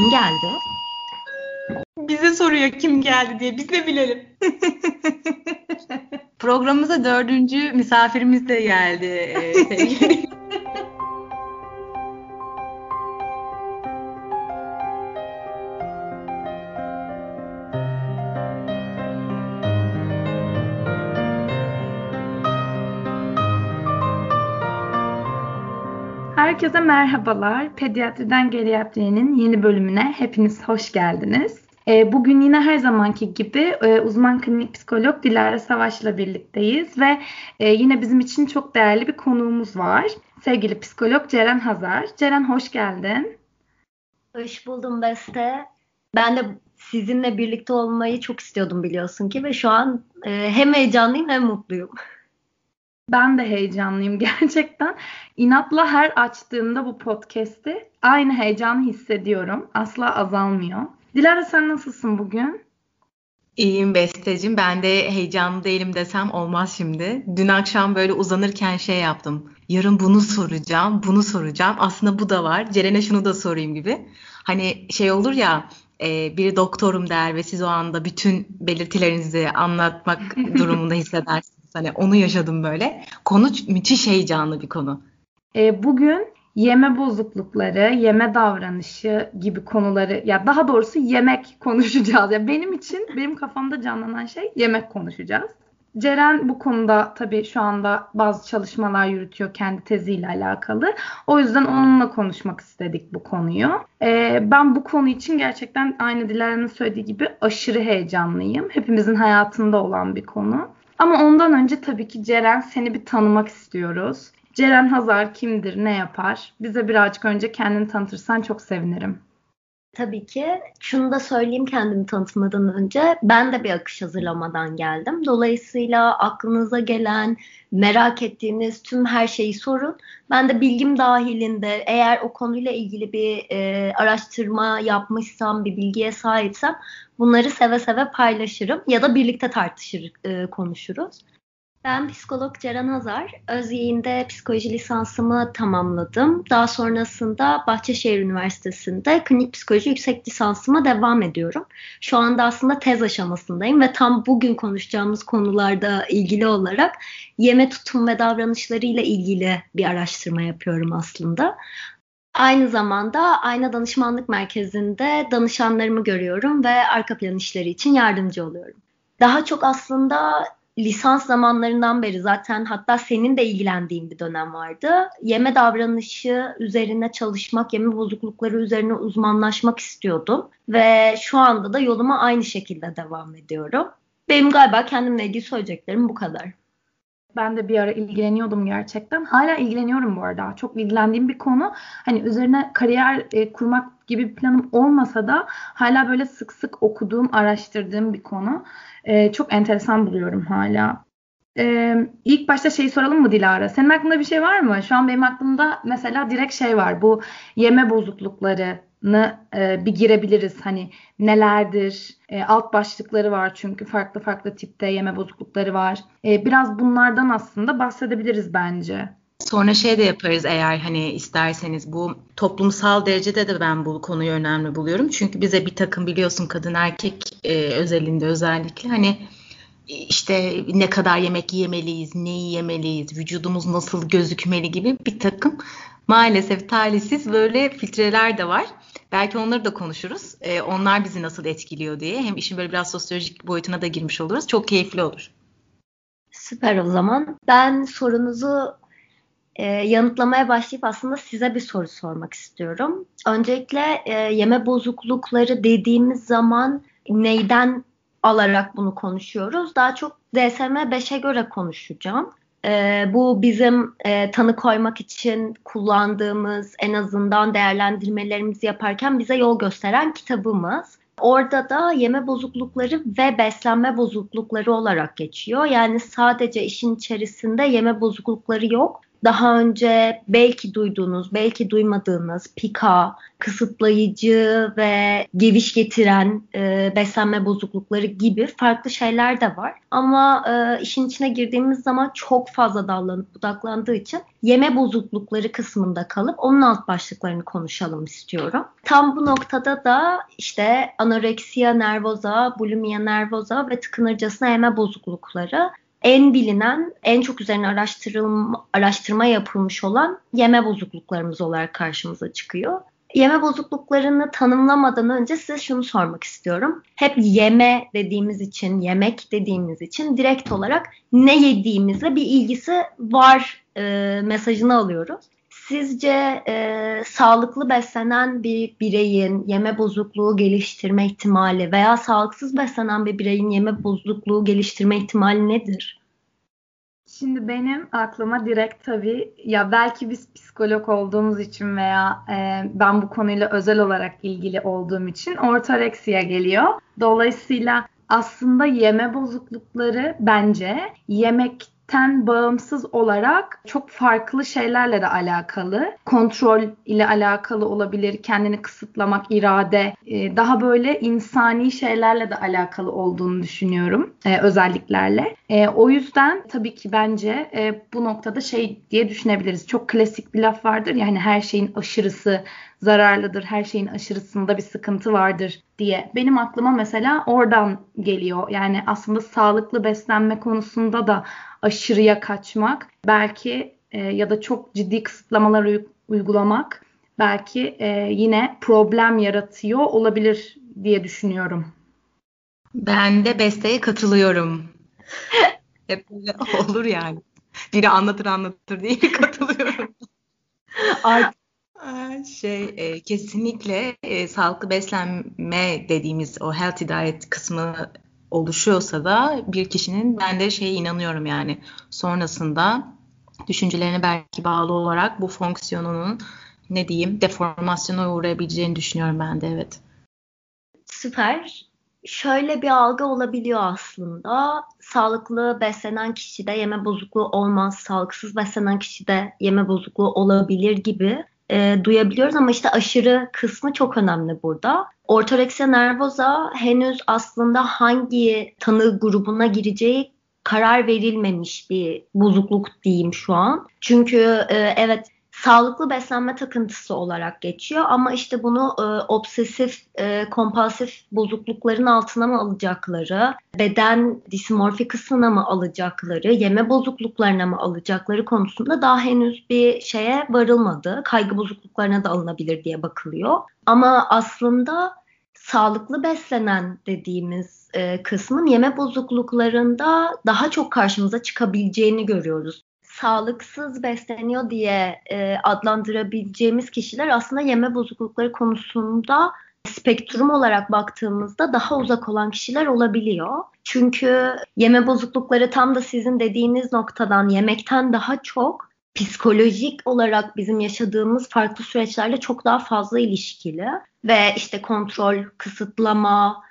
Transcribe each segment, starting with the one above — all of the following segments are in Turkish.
Kim geldi? Bize soruyor kim geldi diye. Biz de bilelim. Programımıza dördüncü misafirimiz de geldi. Herkese merhabalar. Pediatriden Geriatriye'nin yeni bölümüne hepiniz hoş geldiniz. Ee, bugün yine her zamanki gibi e, uzman klinik psikolog Dilara Savaş'la birlikteyiz ve e, yine bizim için çok değerli bir konuğumuz var. Sevgili psikolog Ceren Hazar. Ceren hoş geldin. Hoş buldum Beste. Ben de sizinle birlikte olmayı çok istiyordum biliyorsun ki ve şu an e, hem heyecanlıyım hem mutluyum. Ben de heyecanlıyım gerçekten. İnatla her açtığımda bu podcast'i aynı heyecanı hissediyorum. Asla azalmıyor. Dilara sen nasılsın bugün? İyiyim Besteciğim. Ben de heyecanlı değilim desem olmaz şimdi. Dün akşam böyle uzanırken şey yaptım. Yarın bunu soracağım, bunu soracağım. Aslında bu da var. Ceren'e şunu da sorayım gibi. Hani şey olur ya e, bir doktorum der ve siz o anda bütün belirtilerinizi anlatmak durumunda hissedersiniz. Hani onu yaşadım böyle. Konu müthiş heyecanlı bir konu. E, bugün yeme bozuklukları, yeme davranışı gibi konuları ya daha doğrusu yemek konuşacağız. Ya benim için benim kafamda canlanan şey yemek konuşacağız. Ceren bu konuda tabii şu anda bazı çalışmalar yürütüyor kendi teziyle alakalı. O yüzden onunla konuşmak istedik bu konuyu. Ee, ben bu konu için gerçekten aynı Dilara'nın söylediği gibi aşırı heyecanlıyım. Hepimizin hayatında olan bir konu. Ama ondan önce tabii ki Ceren seni bir tanımak istiyoruz. Ceren Hazar kimdir, ne yapar? Bize birazcık önce kendini tanıtırsan çok sevinirim. Tabii ki. Şunu da söyleyeyim kendimi tanıtmadan önce. Ben de bir akış hazırlamadan geldim. Dolayısıyla aklınıza gelen, merak ettiğiniz tüm her şeyi sorun. Ben de bilgim dahilinde eğer o konuyla ilgili bir e, araştırma yapmışsam, bir bilgiye sahipsem bunları seve seve paylaşırım ya da birlikte tartışır, e, konuşuruz. Ben psikolog Ceren Hazar. Özyeğin'de psikoloji lisansımı tamamladım. Daha sonrasında Bahçeşehir Üniversitesi'nde klinik psikoloji yüksek lisansıma devam ediyorum. Şu anda aslında tez aşamasındayım ve tam bugün konuşacağımız konularda ilgili olarak yeme tutum ve davranışlarıyla ilgili bir araştırma yapıyorum aslında. Aynı zamanda Ayna Danışmanlık Merkezi'nde danışanlarımı görüyorum ve arka plan işleri için yardımcı oluyorum. Daha çok aslında lisans zamanlarından beri zaten hatta senin de ilgilendiğin bir dönem vardı. Yeme davranışı üzerine çalışmak, yeme bozuklukları üzerine uzmanlaşmak istiyordum. Ve şu anda da yoluma aynı şekilde devam ediyorum. Benim galiba kendimle ilgili söyleyeceklerim bu kadar. Ben de bir ara ilgileniyordum gerçekten. Hala ilgileniyorum bu arada. Çok ilgilendiğim bir konu. Hani üzerine kariyer e, kurmak gibi bir planım olmasa da hala böyle sık sık okuduğum, araştırdığım bir konu. E, çok enteresan buluyorum hala. E, ilk başta şeyi soralım mı Dilara? Senin aklında bir şey var mı? Şu an benim aklımda mesela direkt şey var. Bu yeme bozuklukları e, bir girebiliriz. Hani nelerdir? E, alt başlıkları var çünkü farklı farklı tipte yeme bozuklukları var. E, biraz bunlardan aslında bahsedebiliriz bence. Sonra şey de yaparız eğer hani isterseniz bu toplumsal derecede de ben bu konuyu önemli buluyorum. Çünkü bize bir takım biliyorsun kadın erkek e, özelinde özellikle hani işte ne kadar yemek yemeliyiz, neyi yemeliyiz, vücudumuz nasıl gözükmeli gibi bir takım maalesef talihsiz böyle filtreler de var. Belki onları da konuşuruz. Ee, onlar bizi nasıl etkiliyor diye. Hem işin böyle biraz sosyolojik boyutuna da girmiş oluruz. Çok keyifli olur. Süper o zaman. Ben sorunuzu e, yanıtlamaya başlayıp aslında size bir soru sormak istiyorum. Öncelikle e, yeme bozuklukları dediğimiz zaman neyden alarak bunu konuşuyoruz? Daha çok DSM-5'e göre konuşacağım. E, bu bizim e, tanı koymak için kullandığımız en azından değerlendirmelerimizi yaparken bize yol gösteren kitabımız. Orada da yeme bozuklukları ve beslenme bozuklukları olarak geçiyor. Yani sadece işin içerisinde yeme bozuklukları yok. Daha önce belki duyduğunuz, belki duymadığınız pika, kısıtlayıcı ve geviş getiren e, beslenme bozuklukları gibi farklı şeyler de var. Ama e, işin içine girdiğimiz zaman çok fazla dallanıp budaklandığı için yeme bozuklukları kısmında kalıp onun alt başlıklarını konuşalım istiyorum. Tam bu noktada da işte anoreksiya nervoza, bulimia nervoza ve tıkınırcasına yeme bozuklukları en bilinen, en çok üzerine araştırılma, araştırma yapılmış olan yeme bozukluklarımız olarak karşımıza çıkıyor. Yeme bozukluklarını tanımlamadan önce size şunu sormak istiyorum. Hep yeme dediğimiz için, yemek dediğimiz için direkt olarak ne yediğimizle bir ilgisi var e, mesajını alıyoruz. Sizce e, sağlıklı beslenen bir bireyin yeme bozukluğu geliştirme ihtimali veya sağlıksız beslenen bir bireyin yeme bozukluğu geliştirme ihtimali nedir? Şimdi benim aklıma direkt tabii ya belki biz psikolog olduğumuz için veya e, ben bu konuyla özel olarak ilgili olduğum için ortoreksiya geliyor. Dolayısıyla aslında yeme bozuklukları bence yemek ten bağımsız olarak çok farklı şeylerle de alakalı. Kontrol ile alakalı olabilir, kendini kısıtlamak, irade, e, daha böyle insani şeylerle de alakalı olduğunu düşünüyorum e, özelliklerle. E, o yüzden tabii ki bence bu noktada şey diye düşünebiliriz. Çok klasik bir laf vardır yani her şeyin aşırısı zararlıdır, her şeyin aşırısında bir sıkıntı vardır diye. Benim aklıma mesela oradan geliyor. Yani aslında sağlıklı beslenme konusunda da aşırıya kaçmak, belki e, ya da çok ciddi kısıtlamalar uygulamak belki e, yine problem yaratıyor olabilir diye düşünüyorum. Ben de Beste'ye katılıyorum. Hep böyle olur yani. Biri anlatır anlatır diye katılıyorum. Artık şey e, kesinlikle e, sağlıklı beslenme dediğimiz o healthy diet kısmı oluşuyorsa da bir kişinin ben de şeye inanıyorum yani sonrasında düşüncelerine belki bağlı olarak bu fonksiyonunun ne diyeyim deformasyona uğrayabileceğini düşünüyorum ben de evet. Süper. Şöyle bir algı olabiliyor aslında. Sağlıklı beslenen kişide yeme bozukluğu olmaz, sağlıksız beslenen kişide yeme bozukluğu olabilir gibi e, duyabiliyoruz ama işte aşırı kısmı çok önemli burada. Ortoreksiya nervosa henüz aslında hangi tanı grubuna gireceği karar verilmemiş bir bozukluk diyeyim şu an. Çünkü e, evet sağlıklı beslenme takıntısı olarak geçiyor ama işte bunu e, obsesif e, kompulsif bozuklukların altına mı alacakları, beden dismorfi kısmına mı alacakları, yeme bozukluklarına mı alacakları konusunda daha henüz bir şeye varılmadı. Kaygı bozukluklarına da alınabilir diye bakılıyor. Ama aslında sağlıklı beslenen dediğimiz e, kısmın yeme bozukluklarında daha çok karşımıza çıkabileceğini görüyoruz sağlıksız besleniyor diye e, adlandırabileceğimiz kişiler aslında yeme bozuklukları konusunda spektrum olarak baktığımızda daha uzak olan kişiler olabiliyor. Çünkü yeme bozuklukları tam da sizin dediğiniz noktadan yemekten daha çok psikolojik olarak bizim yaşadığımız farklı süreçlerle çok daha fazla ilişkili ve işte kontrol, kısıtlama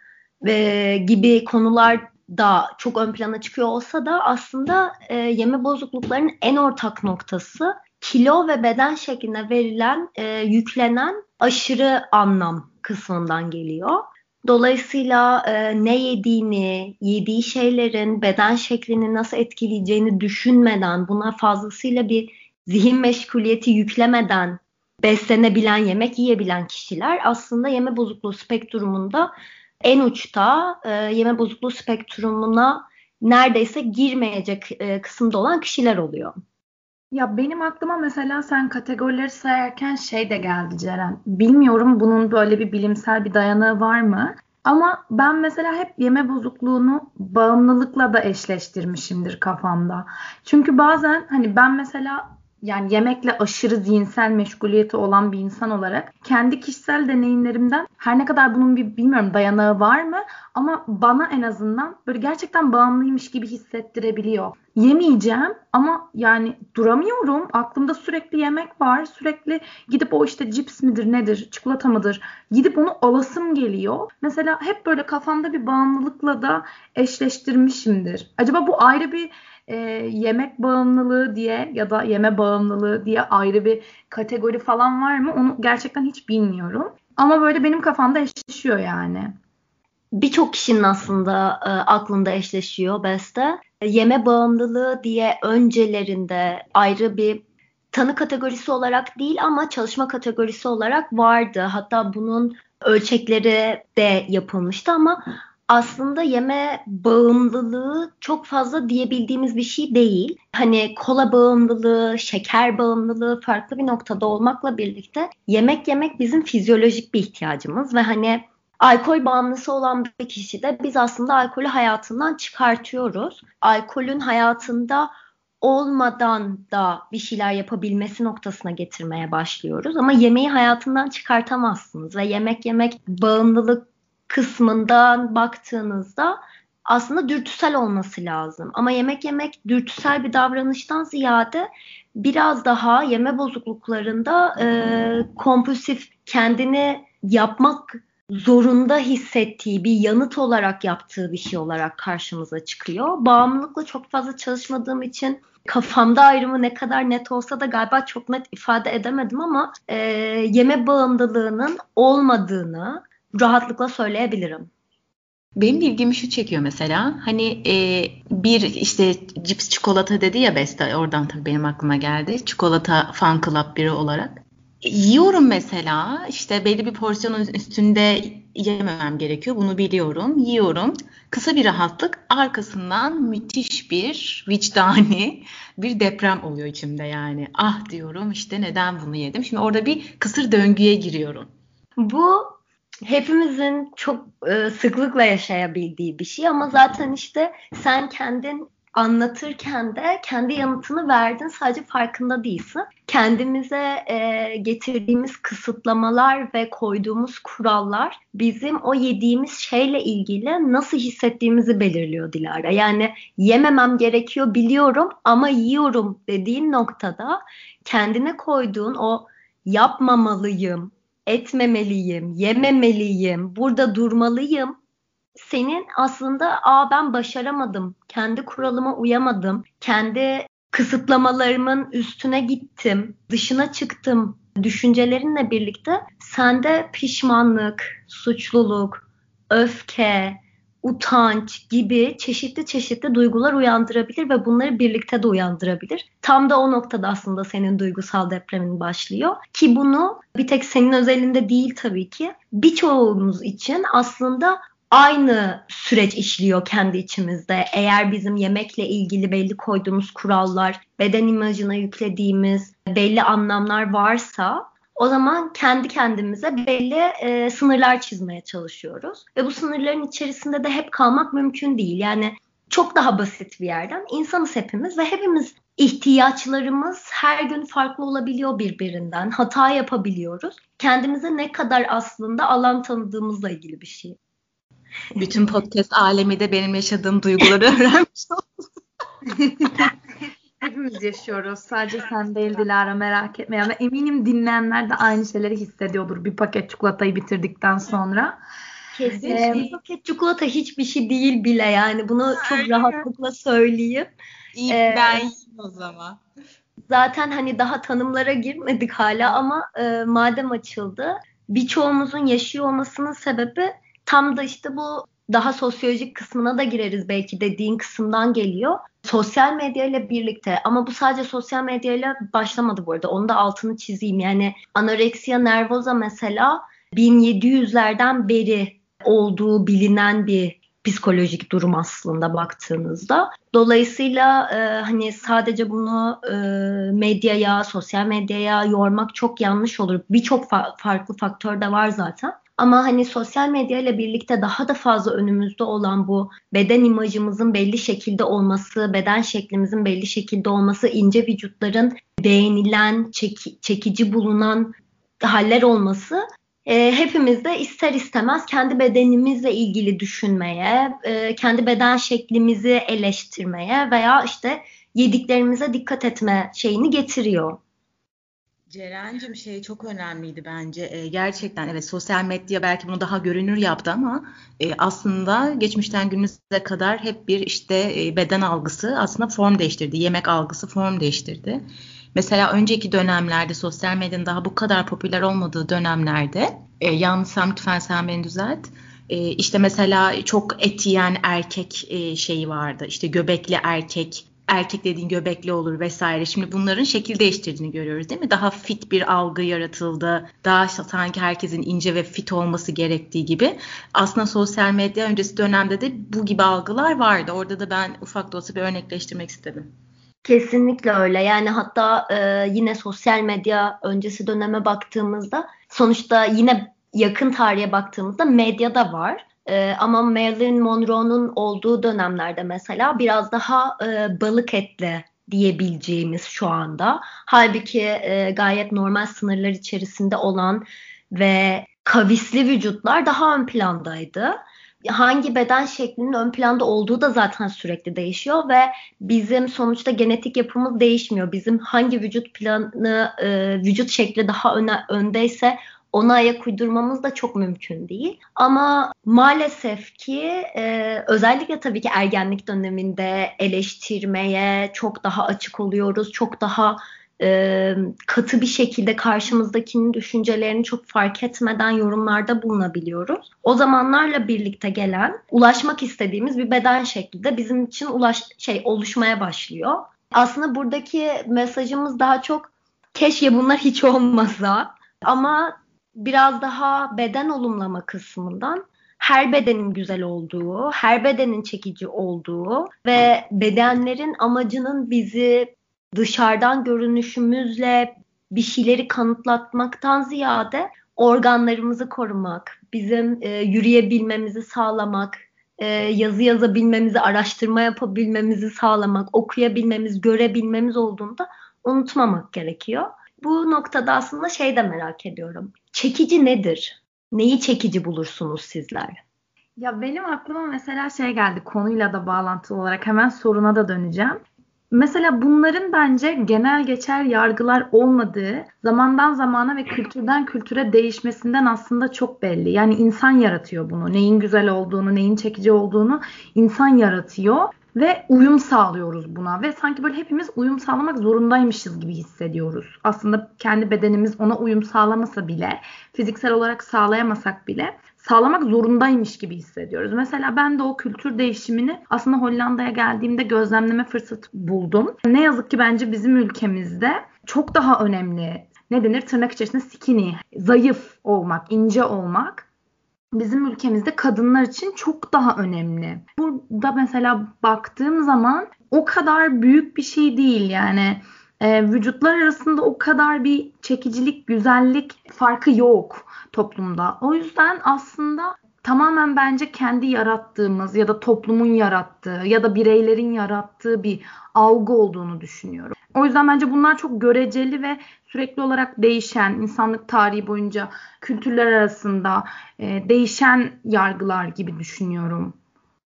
ve gibi konular da çok ön plana çıkıyor olsa da aslında e, yeme bozukluklarının en ortak noktası kilo ve beden şekline verilen, e, yüklenen aşırı anlam kısmından geliyor. Dolayısıyla e, ne yediğini, yediği şeylerin beden şeklini nasıl etkileyeceğini düşünmeden, buna fazlasıyla bir zihin meşguliyeti yüklemeden beslenebilen, yemek yiyebilen kişiler aslında yeme bozukluğu spektrumunda en uçta e, yeme bozukluğu spektrumuna neredeyse girmeyecek e, kısımda olan kişiler oluyor. Ya benim aklıma mesela sen kategorileri sayarken şey de geldi Ceren. Bilmiyorum bunun böyle bir bilimsel bir dayanığı var mı? Ama ben mesela hep yeme bozukluğunu bağımlılıkla da eşleştirmişimdir kafamda. Çünkü bazen hani ben mesela yani yemekle aşırı zihinsel meşguliyeti olan bir insan olarak kendi kişisel deneyimlerimden her ne kadar bunun bir bilmiyorum dayanağı var mı ama bana en azından böyle gerçekten bağımlıymış gibi hissettirebiliyor. Yemeyeceğim ama yani duramıyorum. Aklımda sürekli yemek var. Sürekli gidip o işte cips midir nedir, çikolata mıdır? Gidip onu alasım geliyor. Mesela hep böyle kafamda bir bağımlılıkla da eşleştirmişimdir. Acaba bu ayrı bir e, yemek bağımlılığı diye ya da yeme bağımlılığı diye ayrı bir kategori falan var mı? Onu gerçekten hiç bilmiyorum. Ama böyle benim kafamda eşleşiyor yani. Birçok kişinin aslında e, aklında eşleşiyor Beste. Yeme bağımlılığı diye öncelerinde ayrı bir tanı kategorisi olarak değil ama çalışma kategorisi olarak vardı. Hatta bunun ölçekleri de yapılmıştı ama aslında yeme bağımlılığı çok fazla diyebildiğimiz bir şey değil. Hani kola bağımlılığı, şeker bağımlılığı farklı bir noktada olmakla birlikte yemek yemek bizim fizyolojik bir ihtiyacımız ve hani alkol bağımlısı olan bir kişi de biz aslında alkolü hayatından çıkartıyoruz. Alkolün hayatında olmadan da bir şeyler yapabilmesi noktasına getirmeye başlıyoruz. Ama yemeği hayatından çıkartamazsınız ve yemek yemek bağımlılık kısmından baktığınızda aslında dürtüsel olması lazım. Ama yemek yemek dürtüsel bir davranıştan ziyade biraz daha yeme bozukluklarında e, kompulsif kendini yapmak zorunda hissettiği bir yanıt olarak yaptığı bir şey olarak karşımıza çıkıyor. Bağımlılıkla çok fazla çalışmadığım için kafamda ayrımı ne kadar net olsa da galiba çok net ifade edemedim ama e, yeme bağımlılığının olmadığını rahatlıkla söyleyebilirim. Benim ilgimi şu çekiyor mesela. Hani e, bir işte cips çikolata dedi ya Beste oradan tabii benim aklıma geldi. Çikolata fan club biri olarak. Yiyorum mesela işte belli bir porsiyonun üstünde yememem gerekiyor. Bunu biliyorum. Yiyorum. Kısa bir rahatlık arkasından müthiş bir vicdani bir deprem oluyor içimde yani. Ah diyorum işte neden bunu yedim. Şimdi orada bir kısır döngüye giriyorum. Bu hepimizin çok e, sıklıkla yaşayabildiği bir şey ama zaten işte sen kendin anlatırken de kendi yanıtını verdin sadece farkında değilsin. Kendimize e, getirdiğimiz kısıtlamalar ve koyduğumuz kurallar bizim o yediğimiz şeyle ilgili nasıl hissettiğimizi belirliyor Dilara. Yani yememem gerekiyor biliyorum ama yiyorum dediğin noktada kendine koyduğun o yapmamalıyım, etmemeliyim, yememeliyim, burada durmalıyım. Senin aslında aa ben başaramadım, kendi kuralıma uyamadım, kendi kısıtlamalarımın üstüne gittim, dışına çıktım düşüncelerinle birlikte sende pişmanlık, suçluluk, öfke, utanç gibi çeşitli çeşitli duygular uyandırabilir ve bunları birlikte de uyandırabilir. Tam da o noktada aslında senin duygusal depremin başlıyor. Ki bunu bir tek senin özelinde değil tabii ki. Birçoğumuz için aslında aynı süreç işliyor kendi içimizde. Eğer bizim yemekle ilgili belli koyduğumuz kurallar, beden imajına yüklediğimiz belli anlamlar varsa o zaman kendi kendimize belli e, sınırlar çizmeye çalışıyoruz. Ve bu sınırların içerisinde de hep kalmak mümkün değil. Yani çok daha basit bir yerden insanız hepimiz ve hepimiz ihtiyaçlarımız her gün farklı olabiliyor birbirinden. Hata yapabiliyoruz. Kendimize ne kadar aslında alan tanıdığımızla ilgili bir şey. Bütün podcast alemi de benim yaşadığım duyguları öğrenmiş oldu. Hepimiz yaşıyoruz. Sadece sen değil Dilara merak etme. Yani eminim dinleyenler de aynı şeyleri hissediyordur bir paket çikolatayı bitirdikten sonra. Kesinlikle. Ee, paket çikolata hiçbir şey değil bile yani. Bunu çok rahatlıkla söyleyeyim. İyi ee, ben yiyeyim o zaman. Zaten hani daha tanımlara girmedik hala ama e, madem açıldı birçoğumuzun yaşıyor olmasının sebebi Tam da işte bu daha sosyolojik kısmına da gireriz belki dediğin kısımdan geliyor. Sosyal medya ile birlikte ama bu sadece sosyal medya ile başlamadı bu arada. Onu da altını çizeyim. Yani anoreksiya nervoza mesela 1700'lerden beri olduğu bilinen bir psikolojik durum aslında baktığınızda. Dolayısıyla e, hani sadece bunu e, medyaya, sosyal medyaya yormak çok yanlış olur. Birçok fa- farklı faktör de var zaten. Ama hani sosyal medya ile birlikte daha da fazla önümüzde olan bu beden imajımızın belli şekilde olması, beden şeklimizin belli şekilde olması, ince vücutların beğenilen, çeki, çekici bulunan haller olması e, hepimiz ister istemez kendi bedenimizle ilgili düşünmeye, e, kendi beden şeklimizi eleştirmeye veya işte yediklerimize dikkat etme şeyini getiriyor. Ceren'cim şey çok önemliydi bence. E, gerçekten evet sosyal medya belki bunu daha görünür yaptı ama e, aslında geçmişten günümüze kadar hep bir işte e, beden algısı aslında form değiştirdi. Yemek algısı form değiştirdi. Mesela önceki dönemlerde sosyal medyanın daha bu kadar popüler olmadığı dönemlerde e, yanlışsam lütfen sen beni düzelt. E, işte mesela çok et yiyen erkek e, şeyi vardı. İşte göbekli erkek erkek dediğin göbekli olur vesaire. Şimdi bunların şekil değiştirdiğini görüyoruz değil mi? Daha fit bir algı yaratıldı. Daha sanki herkesin ince ve fit olması gerektiği gibi. Aslında sosyal medya öncesi dönemde de bu gibi algılar vardı. Orada da ben ufak da olsa bir örnekleştirmek istedim. Kesinlikle öyle. Yani hatta e, yine sosyal medya öncesi döneme baktığımızda sonuçta yine yakın tarihe baktığımızda medyada var. E, ama Marilyn Monroe'nun olduğu dönemlerde mesela biraz daha e, balık etli diyebileceğimiz şu anda. Halbuki e, gayet normal sınırlar içerisinde olan ve kavisli vücutlar daha ön plandaydı. Hangi beden şeklinin ön planda olduğu da zaten sürekli değişiyor ve bizim sonuçta genetik yapımız değişmiyor. Bizim hangi vücut planı, e, vücut şekli daha öne, öndeyse ona ayak uydurmamız da çok mümkün değil. Ama maalesef ki e, özellikle tabii ki ergenlik döneminde eleştirmeye çok daha açık oluyoruz. Çok daha e, katı bir şekilde karşımızdakinin düşüncelerini çok fark etmeden yorumlarda bulunabiliyoruz. O zamanlarla birlikte gelen ulaşmak istediğimiz bir beden şekli de bizim için ulaş şey oluşmaya başlıyor. Aslında buradaki mesajımız daha çok keşke bunlar hiç olmasa ama biraz daha beden olumlama kısmından her bedenin güzel olduğu, her bedenin çekici olduğu ve bedenlerin amacının bizi dışarıdan görünüşümüzle bir şeyleri kanıtlatmaktan ziyade organlarımızı korumak, bizim e, yürüyebilmemizi sağlamak, e, yazı yazabilmemizi, araştırma yapabilmemizi sağlamak, okuyabilmemiz, görebilmemiz olduğunda unutmamak gerekiyor. Bu noktada aslında şey de merak ediyorum. Çekici nedir? Neyi çekici bulursunuz sizler? Ya benim aklıma mesela şey geldi konuyla da bağlantılı olarak hemen soruna da döneceğim. Mesela bunların bence genel geçer yargılar olmadığı, zamandan zamana ve kültürden kültüre değişmesinden aslında çok belli. Yani insan yaratıyor bunu. Neyin güzel olduğunu, neyin çekici olduğunu insan yaratıyor ve uyum sağlıyoruz buna ve sanki böyle hepimiz uyum sağlamak zorundaymışız gibi hissediyoruz. Aslında kendi bedenimiz ona uyum sağlamasa bile, fiziksel olarak sağlayamasak bile sağlamak zorundaymış gibi hissediyoruz. Mesela ben de o kültür değişimini aslında Hollanda'ya geldiğimde gözlemleme fırsatı buldum. Ne yazık ki bence bizim ülkemizde çok daha önemli ne denir tırnak içerisinde skinny, zayıf olmak, ince olmak bizim ülkemizde kadınlar için çok daha önemli. Burada mesela baktığım zaman o kadar büyük bir şey değil yani e, vücutlar arasında o kadar bir çekicilik, güzellik farkı yok toplumda. O yüzden aslında tamamen bence kendi yarattığımız ya da toplumun yarattığı ya da bireylerin yarattığı bir algı olduğunu düşünüyorum. O yüzden bence bunlar çok göreceli ve sürekli olarak değişen, insanlık tarihi boyunca kültürler arasında e, değişen yargılar gibi düşünüyorum.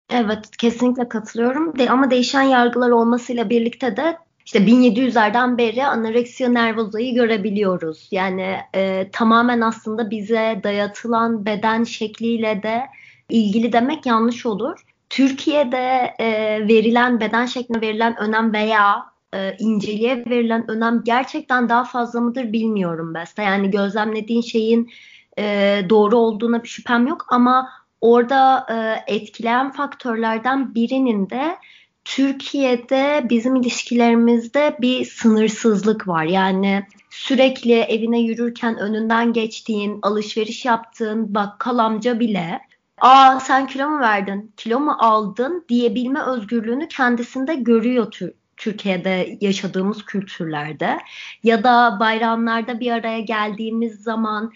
Evet, kesinlikle katılıyorum. De, ama değişen yargılar olmasıyla birlikte de işte 1700'lerden beri anoreksiya nervozayı görebiliyoruz. Yani e, tamamen aslında bize dayatılan beden şekliyle de ilgili demek yanlış olur. Türkiye'de e, verilen beden şekline verilen önem veya e, inceliğe verilen önem gerçekten daha fazla mıdır bilmiyorum Beste. Yani gözlemlediğin şeyin e, doğru olduğuna bir şüphem yok ama orada e, etkileyen faktörlerden birinin de Türkiye'de bizim ilişkilerimizde bir sınırsızlık var. Yani sürekli evine yürürken önünden geçtiğin, alışveriş yaptığın bakkal amca bile ''Aa sen kilo mu verdin, kilo mu aldın?'' diyebilme özgürlüğünü kendisinde görüyor Türkiye'de yaşadığımız kültürlerde. Ya da bayramlarda bir araya geldiğimiz zaman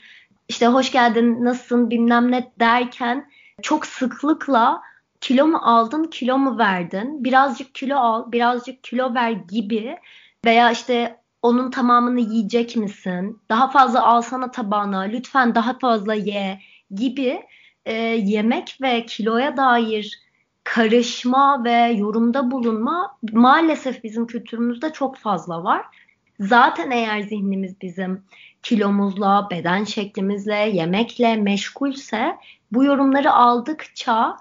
işte hoş geldin, nasılsın bilmem ne derken çok sıklıkla kilo mu aldın, kilo mu verdin, birazcık kilo al, birazcık kilo ver gibi veya işte onun tamamını yiyecek misin, daha fazla alsana tabağına, lütfen daha fazla ye gibi e, yemek ve kiloya dair karışma ve yorumda bulunma maalesef bizim kültürümüzde çok fazla var. Zaten eğer zihnimiz bizim kilomuzla, beden şeklimizle, yemekle meşgulse bu yorumları aldıkça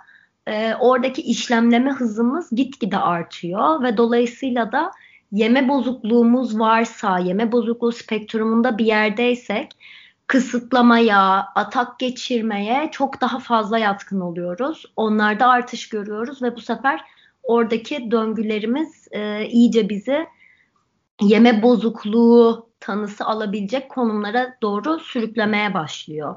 e, oradaki işlemleme hızımız gitgide artıyor ve dolayısıyla da yeme bozukluğumuz varsa, yeme bozukluğu spektrumunda bir yerdeysek kısıtlamaya, atak geçirmeye çok daha fazla yatkın oluyoruz. Onlarda artış görüyoruz ve bu sefer oradaki döngülerimiz e, iyice bizi yeme bozukluğu tanısı alabilecek konumlara doğru sürüklemeye başlıyor.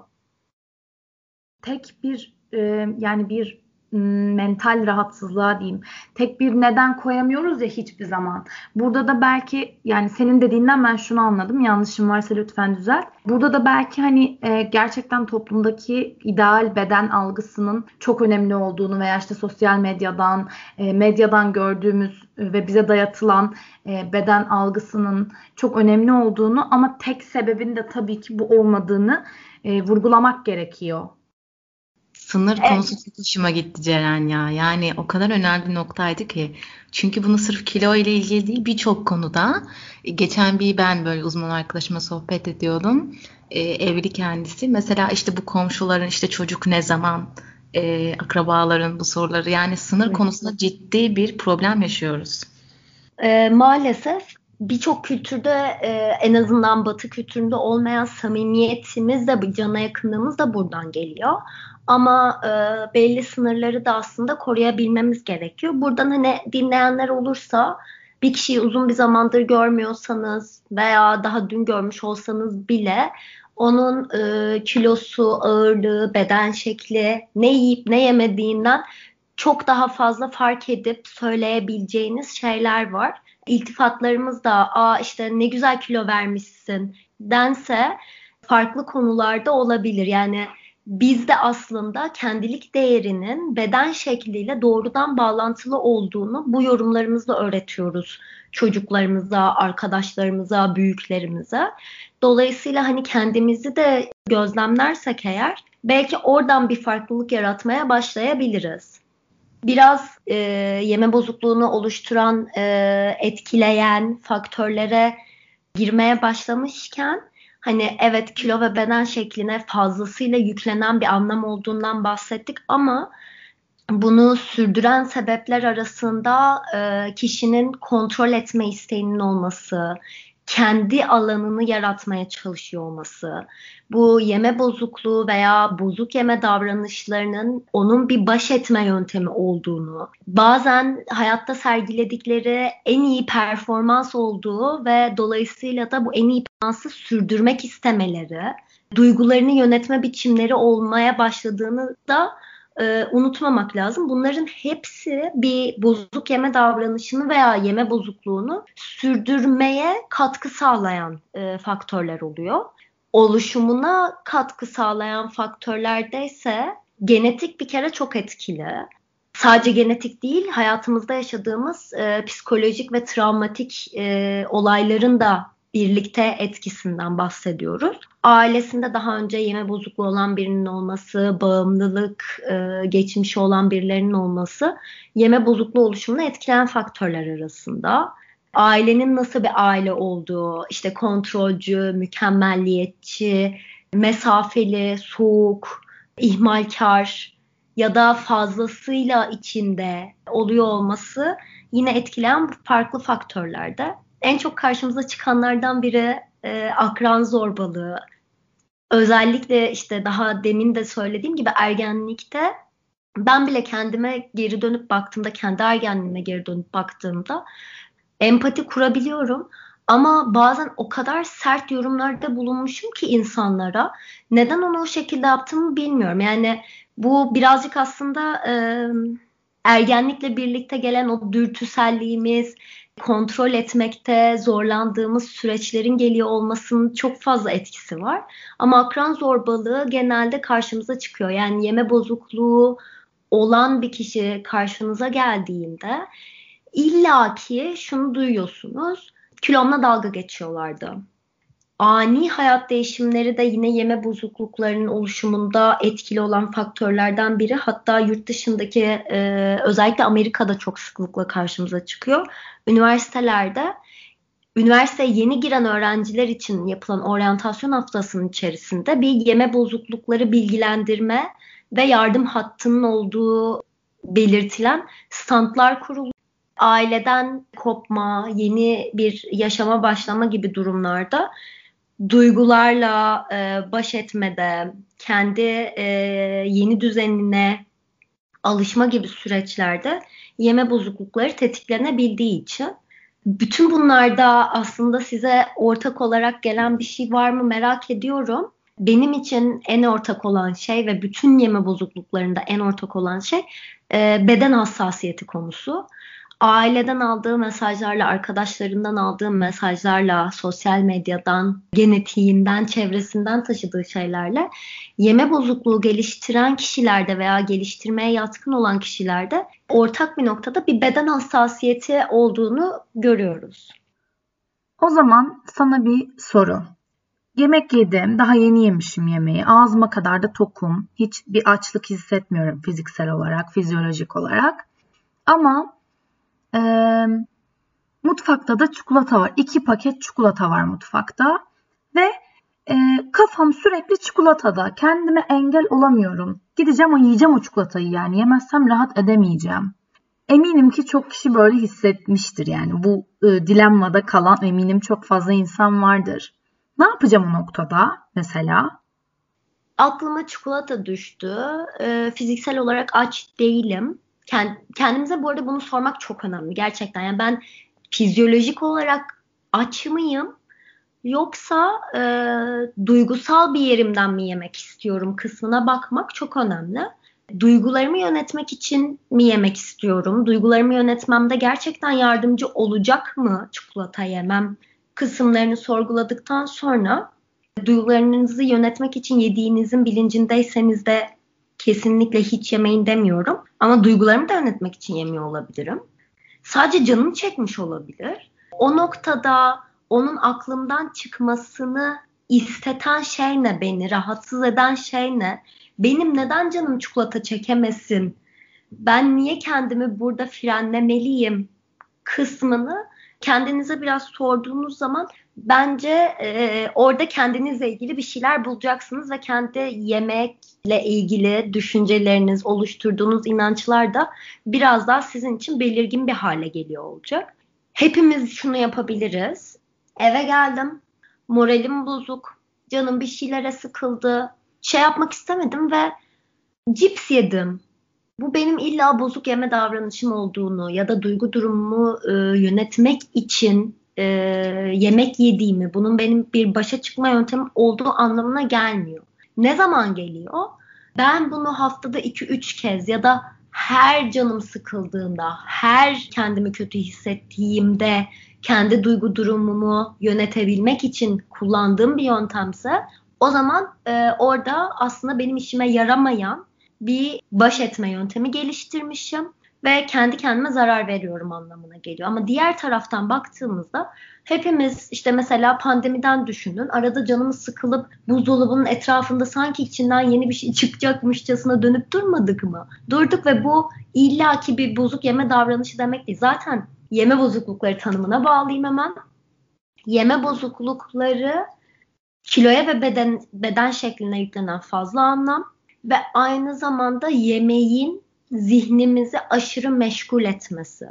Tek bir e, yani bir mental rahatsızlığa diyeyim. Tek bir neden koyamıyoruz ya hiçbir zaman. Burada da belki yani senin dediğinden ben şunu anladım. Yanlışım varsa lütfen düzelt. Burada da belki hani e, gerçekten toplumdaki ideal beden algısının çok önemli olduğunu veya işte sosyal medyadan, e, medyadan gördüğümüz ve bize dayatılan e, beden algısının çok önemli olduğunu ama tek sebebin de tabii ki bu olmadığını e, vurgulamak gerekiyor. Sınır evet. konusu çok hoşuma gitti Ceren ya. Yani o kadar önemli bir noktaydı ki. Çünkü bunu sırf kilo ile ilgili değil birçok konuda. Geçen bir ben böyle uzman arkadaşıma sohbet ediyordum. Ee, evli kendisi. Mesela işte bu komşuların işte çocuk ne zaman e, akrabaların bu soruları yani sınır evet. konusunda ciddi bir problem yaşıyoruz. E, maalesef birçok kültürde e, en azından batı kültüründe olmayan samimiyetimiz de cana yakınlığımız da buradan geliyor. Ama e, belli sınırları da aslında koruyabilmemiz gerekiyor. Buradan hani dinleyenler olursa bir kişiyi uzun bir zamandır görmüyorsanız veya daha dün görmüş olsanız bile onun e, kilosu, ağırlığı, beden şekli, ne yiyip ne yemediğinden çok daha fazla fark edip söyleyebileceğiniz şeyler var. İltifatlarımız da aa işte ne güzel kilo vermişsin dense farklı konularda olabilir. Yani bizde aslında kendilik değerinin beden şekliyle doğrudan bağlantılı olduğunu bu yorumlarımızla öğretiyoruz çocuklarımıza, arkadaşlarımıza, büyüklerimize. Dolayısıyla hani kendimizi de gözlemlersek eğer belki oradan bir farklılık yaratmaya başlayabiliriz. Biraz e, yeme bozukluğunu oluşturan, e, etkileyen faktörlere girmeye başlamışken Hani evet kilo ve beden şekline fazlasıyla yüklenen bir anlam olduğundan bahsettik ama bunu sürdüren sebepler arasında e, kişinin kontrol etme isteğinin olması, kendi alanını yaratmaya çalışıyor olması, bu yeme bozukluğu veya bozuk yeme davranışlarının onun bir baş etme yöntemi olduğunu, bazen hayatta sergiledikleri en iyi performans olduğu ve dolayısıyla da bu en iyi performansı sürdürmek istemeleri, duygularını yönetme biçimleri olmaya başladığını da e, unutmamak lazım. Bunların hepsi bir bozuk yeme davranışını veya yeme bozukluğunu sürdürmeye katkı sağlayan e, faktörler oluyor. Oluşumuna katkı sağlayan faktörlerde ise genetik bir kere çok etkili. Sadece genetik değil, hayatımızda yaşadığımız e, psikolojik ve travmatik e, olayların da birlikte etkisinden bahsediyoruz. Ailesinde daha önce yeme bozukluğu olan birinin olması, bağımlılık e, geçmişi olan birilerinin olması yeme bozukluğu oluşumunu etkileyen faktörler arasında. Ailenin nasıl bir aile olduğu, işte kontrolcü, mükemmelliyetçi, mesafeli, soğuk, ihmalkar ya da fazlasıyla içinde oluyor olması yine etkileyen farklı faktörlerde en çok karşımıza çıkanlardan biri e, akran zorbalığı. Özellikle işte daha demin de söylediğim gibi ergenlikte ben bile kendime geri dönüp baktığımda, kendi ergenliğime geri dönüp baktığımda empati kurabiliyorum. Ama bazen o kadar sert yorumlarda bulunmuşum ki insanlara. Neden onu o şekilde yaptığımı bilmiyorum. Yani bu birazcık aslında e, ergenlikle birlikte gelen o dürtüselliğimiz, kontrol etmekte zorlandığımız süreçlerin geliyor olmasının çok fazla etkisi var. Ama akran zorbalığı genelde karşımıza çıkıyor. Yani yeme bozukluğu olan bir kişi karşınıza geldiğinde illaki şunu duyuyorsunuz. Kilomla dalga geçiyorlardı ani hayat değişimleri de yine yeme bozukluklarının oluşumunda etkili olan faktörlerden biri. Hatta yurt dışındaki e, özellikle Amerika'da çok sıklıkla karşımıza çıkıyor. Üniversitelerde üniversiteye yeni giren öğrenciler için yapılan oryantasyon haftasının içerisinde bir yeme bozuklukları bilgilendirme ve yardım hattının olduğu belirtilen standlar kurulu. Aileden kopma, yeni bir yaşama başlama gibi durumlarda duygularla e, baş etmede, kendi e, yeni düzenine alışma gibi süreçlerde yeme bozuklukları tetiklenebildiği için bütün bunlarda aslında size ortak olarak gelen bir şey var mı merak ediyorum. Benim için en ortak olan şey ve bütün yeme bozukluklarında en ortak olan şey e, beden hassasiyeti konusu aileden aldığı mesajlarla, arkadaşlarından aldığı mesajlarla, sosyal medyadan, genetiğinden, çevresinden taşıdığı şeylerle yeme bozukluğu geliştiren kişilerde veya geliştirmeye yatkın olan kişilerde ortak bir noktada bir beden hassasiyeti olduğunu görüyoruz. O zaman sana bir soru. Yemek yedim, daha yeni yemişim yemeği. Ağzıma kadar da tokum. Hiç bir açlık hissetmiyorum fiziksel olarak, fizyolojik olarak. Ama e, mutfakta da çikolata var. İki paket çikolata var mutfakta. Ve e, kafam sürekli çikolatada. Kendime engel olamıyorum. Gideceğim o yiyeceğim o çikolatayı yani. Yemezsem rahat edemeyeceğim. Eminim ki çok kişi böyle hissetmiştir yani. Bu e, dilemmada kalan eminim çok fazla insan vardır. Ne yapacağım o noktada mesela? Aklıma çikolata düştü. E, fiziksel olarak aç değilim kendimize bu arada bunu sormak çok önemli gerçekten. Yani ben fizyolojik olarak aç mıyım yoksa e, duygusal bir yerimden mi yemek istiyorum kısmına bakmak çok önemli. Duygularımı yönetmek için mi yemek istiyorum? Duygularımı yönetmemde gerçekten yardımcı olacak mı çikolata yemem kısımlarını sorguladıktan sonra duygularınızı yönetmek için yediğinizin bilincindeyseniz de kesinlikle hiç yemeyin demiyorum. Ama duygularımı da yönetmek için yemiyor olabilirim. Sadece canım çekmiş olabilir. O noktada onun aklımdan çıkmasını isteten şey ne beni, rahatsız eden şey ne? Benim neden canım çikolata çekemesin? Ben niye kendimi burada frenlemeliyim kısmını kendinize biraz sorduğunuz zaman bence e, orada kendinizle ilgili bir şeyler bulacaksınız ve kendi yemekle ilgili düşünceleriniz, oluşturduğunuz inançlar da biraz daha sizin için belirgin bir hale geliyor olacak. Hepimiz şunu yapabiliriz. Eve geldim, moralim bozuk, canım bir şeylere sıkıldı, şey yapmak istemedim ve cips yedim bu benim illa bozuk yeme davranışım olduğunu ya da duygu durumumu e, yönetmek için e, yemek yediğimi, bunun benim bir başa çıkma yöntemim olduğu anlamına gelmiyor. Ne zaman geliyor? Ben bunu haftada 2-3 kez ya da her canım sıkıldığında, her kendimi kötü hissettiğimde kendi duygu durumumu yönetebilmek için kullandığım bir yöntemse o zaman e, orada aslında benim işime yaramayan bir baş etme yöntemi geliştirmişim ve kendi kendime zarar veriyorum anlamına geliyor. Ama diğer taraftan baktığımızda hepimiz işte mesela pandemiden düşünün. Arada canımız sıkılıp buzdolabının etrafında sanki içinden yeni bir şey çıkacakmışçasına dönüp durmadık mı? Durduk ve bu illaki bir bozuk yeme davranışı demek değil. Zaten yeme bozuklukları tanımına bağlayayım hemen. Yeme bozuklukları kiloya ve beden beden şekline yüklenen fazla anlam ve aynı zamanda yemeğin zihnimizi aşırı meşgul etmesi.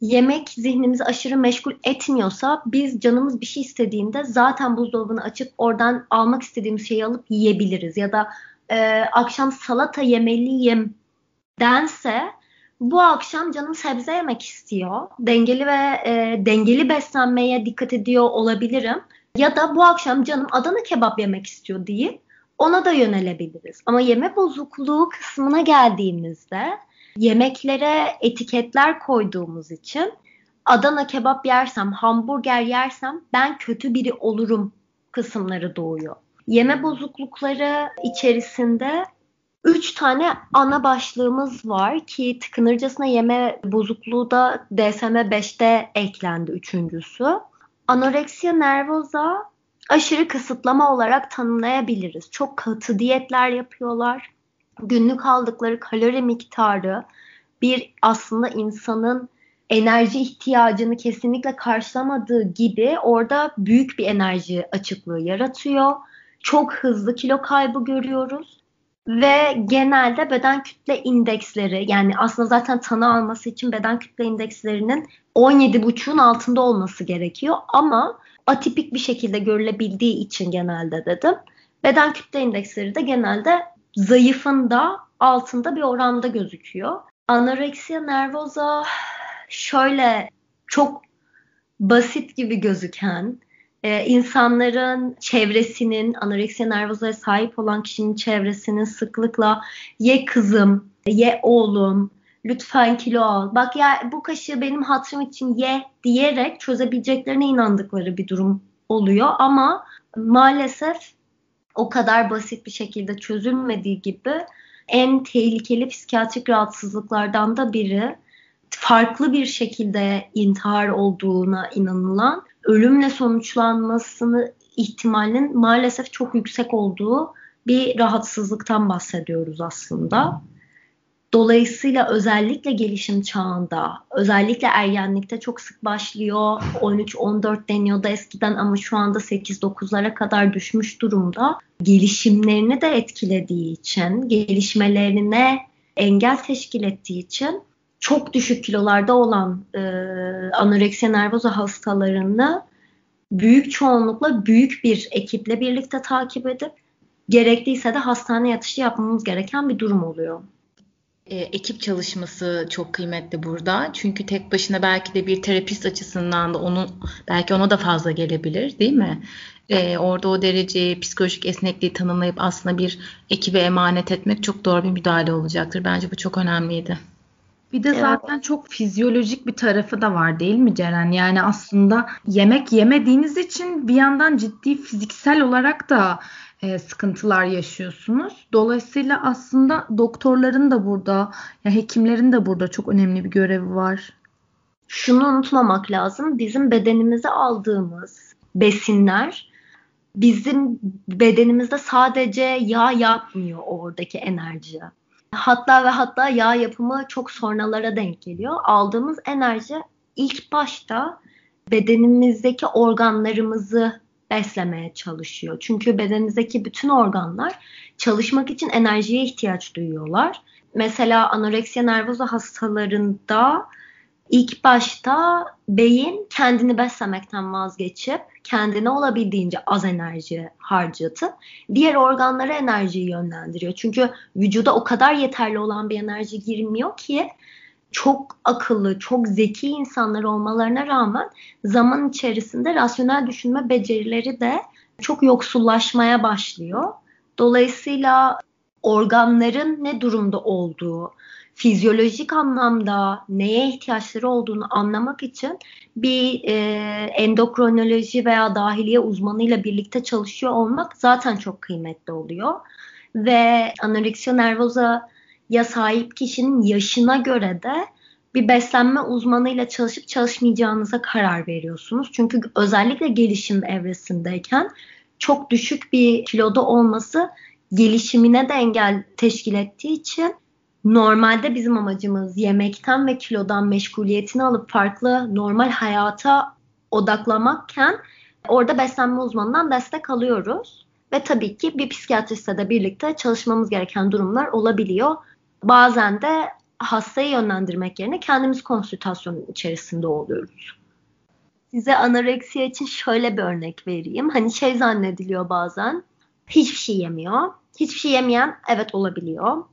Yemek zihnimizi aşırı meşgul etmiyorsa biz canımız bir şey istediğinde zaten buzdolabını açıp oradan almak istediğimiz şeyi alıp yiyebiliriz. Ya da e, akşam salata yemeliyim dense bu akşam canım sebze yemek istiyor. Dengeli ve e, dengeli beslenmeye dikkat ediyor olabilirim. Ya da bu akşam canım Adana kebap yemek istiyor deyip ona da yönelebiliriz. Ama yeme bozukluğu kısmına geldiğimizde yemeklere etiketler koyduğumuz için Adana kebap yersem, hamburger yersem ben kötü biri olurum kısımları doğuyor. Yeme bozuklukları içerisinde üç tane ana başlığımız var ki tıkınırcasına yeme bozukluğu da DSM-5'te eklendi üçüncüsü. Anoreksiya nervoza aşırı kısıtlama olarak tanımlayabiliriz. Çok katı diyetler yapıyorlar. Günlük aldıkları kalori miktarı bir aslında insanın enerji ihtiyacını kesinlikle karşılamadığı gibi orada büyük bir enerji açıklığı yaratıyor. Çok hızlı kilo kaybı görüyoruz ve genelde beden kütle indeksleri yani aslında zaten tanı alması için beden kütle indekslerinin 17,5'un altında olması gerekiyor ama atipik bir şekilde görülebildiği için genelde dedim. Beden kütle indeksleri de genelde zayıfın da altında bir oranda gözüküyor. Anoreksiya nervoza şöyle çok basit gibi gözüken e, insanların çevresinin anoreksiya nervozaya sahip olan kişinin çevresinin sıklıkla ye kızım, ye oğlum, lütfen kilo al. Bak ya bu kaşığı benim hatırım için ye diyerek çözebileceklerine inandıkları bir durum oluyor ama maalesef o kadar basit bir şekilde çözülmediği gibi en tehlikeli psikiyatrik rahatsızlıklardan da biri farklı bir şekilde intihar olduğuna inanılan ölümle sonuçlanmasını ihtimalinin maalesef çok yüksek olduğu bir rahatsızlıktan bahsediyoruz aslında. Dolayısıyla özellikle gelişim çağında, özellikle ergenlikte çok sık başlıyor. 13-14 deniyordu eskiden ama şu anda 8-9'lara kadar düşmüş durumda. Gelişimlerini de etkilediği için, gelişmelerine engel teşkil ettiği için çok düşük kilolarda olan e, anoreksiya nervoza hastalarını büyük çoğunlukla büyük bir ekiple birlikte takip edip gerekliyse de hastane yatışı yapmamız gereken bir durum oluyor. E, ekip çalışması çok kıymetli burada. Çünkü tek başına belki de bir terapist açısından da onun belki ona da fazla gelebilir değil mi? E, orada o derece psikolojik esnekliği tanımlayıp aslında bir ekibe emanet etmek çok doğru bir müdahale olacaktır. Bence bu çok önemliydi. Bir de zaten evet. çok fizyolojik bir tarafı da var değil mi Ceren? Yani aslında yemek yemediğiniz için bir yandan ciddi fiziksel olarak da e, sıkıntılar yaşıyorsunuz. Dolayısıyla aslında doktorların da burada, ya hekimlerin de burada çok önemli bir görevi var. Şunu unutmamak lazım. Bizim bedenimize aldığımız besinler bizim bedenimizde sadece yağ yapmıyor oradaki enerji. Hatta ve hatta yağ yapımı çok sonralara denk geliyor. Aldığımız enerji ilk başta bedenimizdeki organlarımızı beslemeye çalışıyor. Çünkü bedenimizdeki bütün organlar çalışmak için enerjiye ihtiyaç duyuyorlar. Mesela anoreksiya nervoza hastalarında ilk başta beyin kendini beslemekten vazgeçip kendine olabildiğince az enerji harcatıp diğer organlara enerjiyi yönlendiriyor. Çünkü vücuda o kadar yeterli olan bir enerji girmiyor ki çok akıllı, çok zeki insanlar olmalarına rağmen zaman içerisinde rasyonel düşünme becerileri de çok yoksullaşmaya başlıyor. Dolayısıyla organların ne durumda olduğu, fizyolojik anlamda neye ihtiyaçları olduğunu anlamak için bir e, endokrinoloji veya dahiliye uzmanıyla birlikte çalışıyor olmak zaten çok kıymetli oluyor. Ve anoreksiya nervoza ya sahip kişinin yaşına göre de bir beslenme uzmanıyla çalışıp çalışmayacağınıza karar veriyorsunuz. Çünkü özellikle gelişim evresindeyken çok düşük bir kiloda olması gelişimine de engel teşkil ettiği için normalde bizim amacımız yemekten ve kilodan meşguliyetini alıp farklı normal hayata odaklamakken orada beslenme uzmanından destek alıyoruz. Ve tabii ki bir psikiyatristle de birlikte çalışmamız gereken durumlar olabiliyor. Bazen de hastayı yönlendirmek yerine kendimiz konsültasyonun içerisinde oluyoruz. Size anoreksiya için şöyle bir örnek vereyim. Hani şey zannediliyor bazen. Hiçbir şey yemiyor. Hiçbir şey yemeyen evet olabiliyor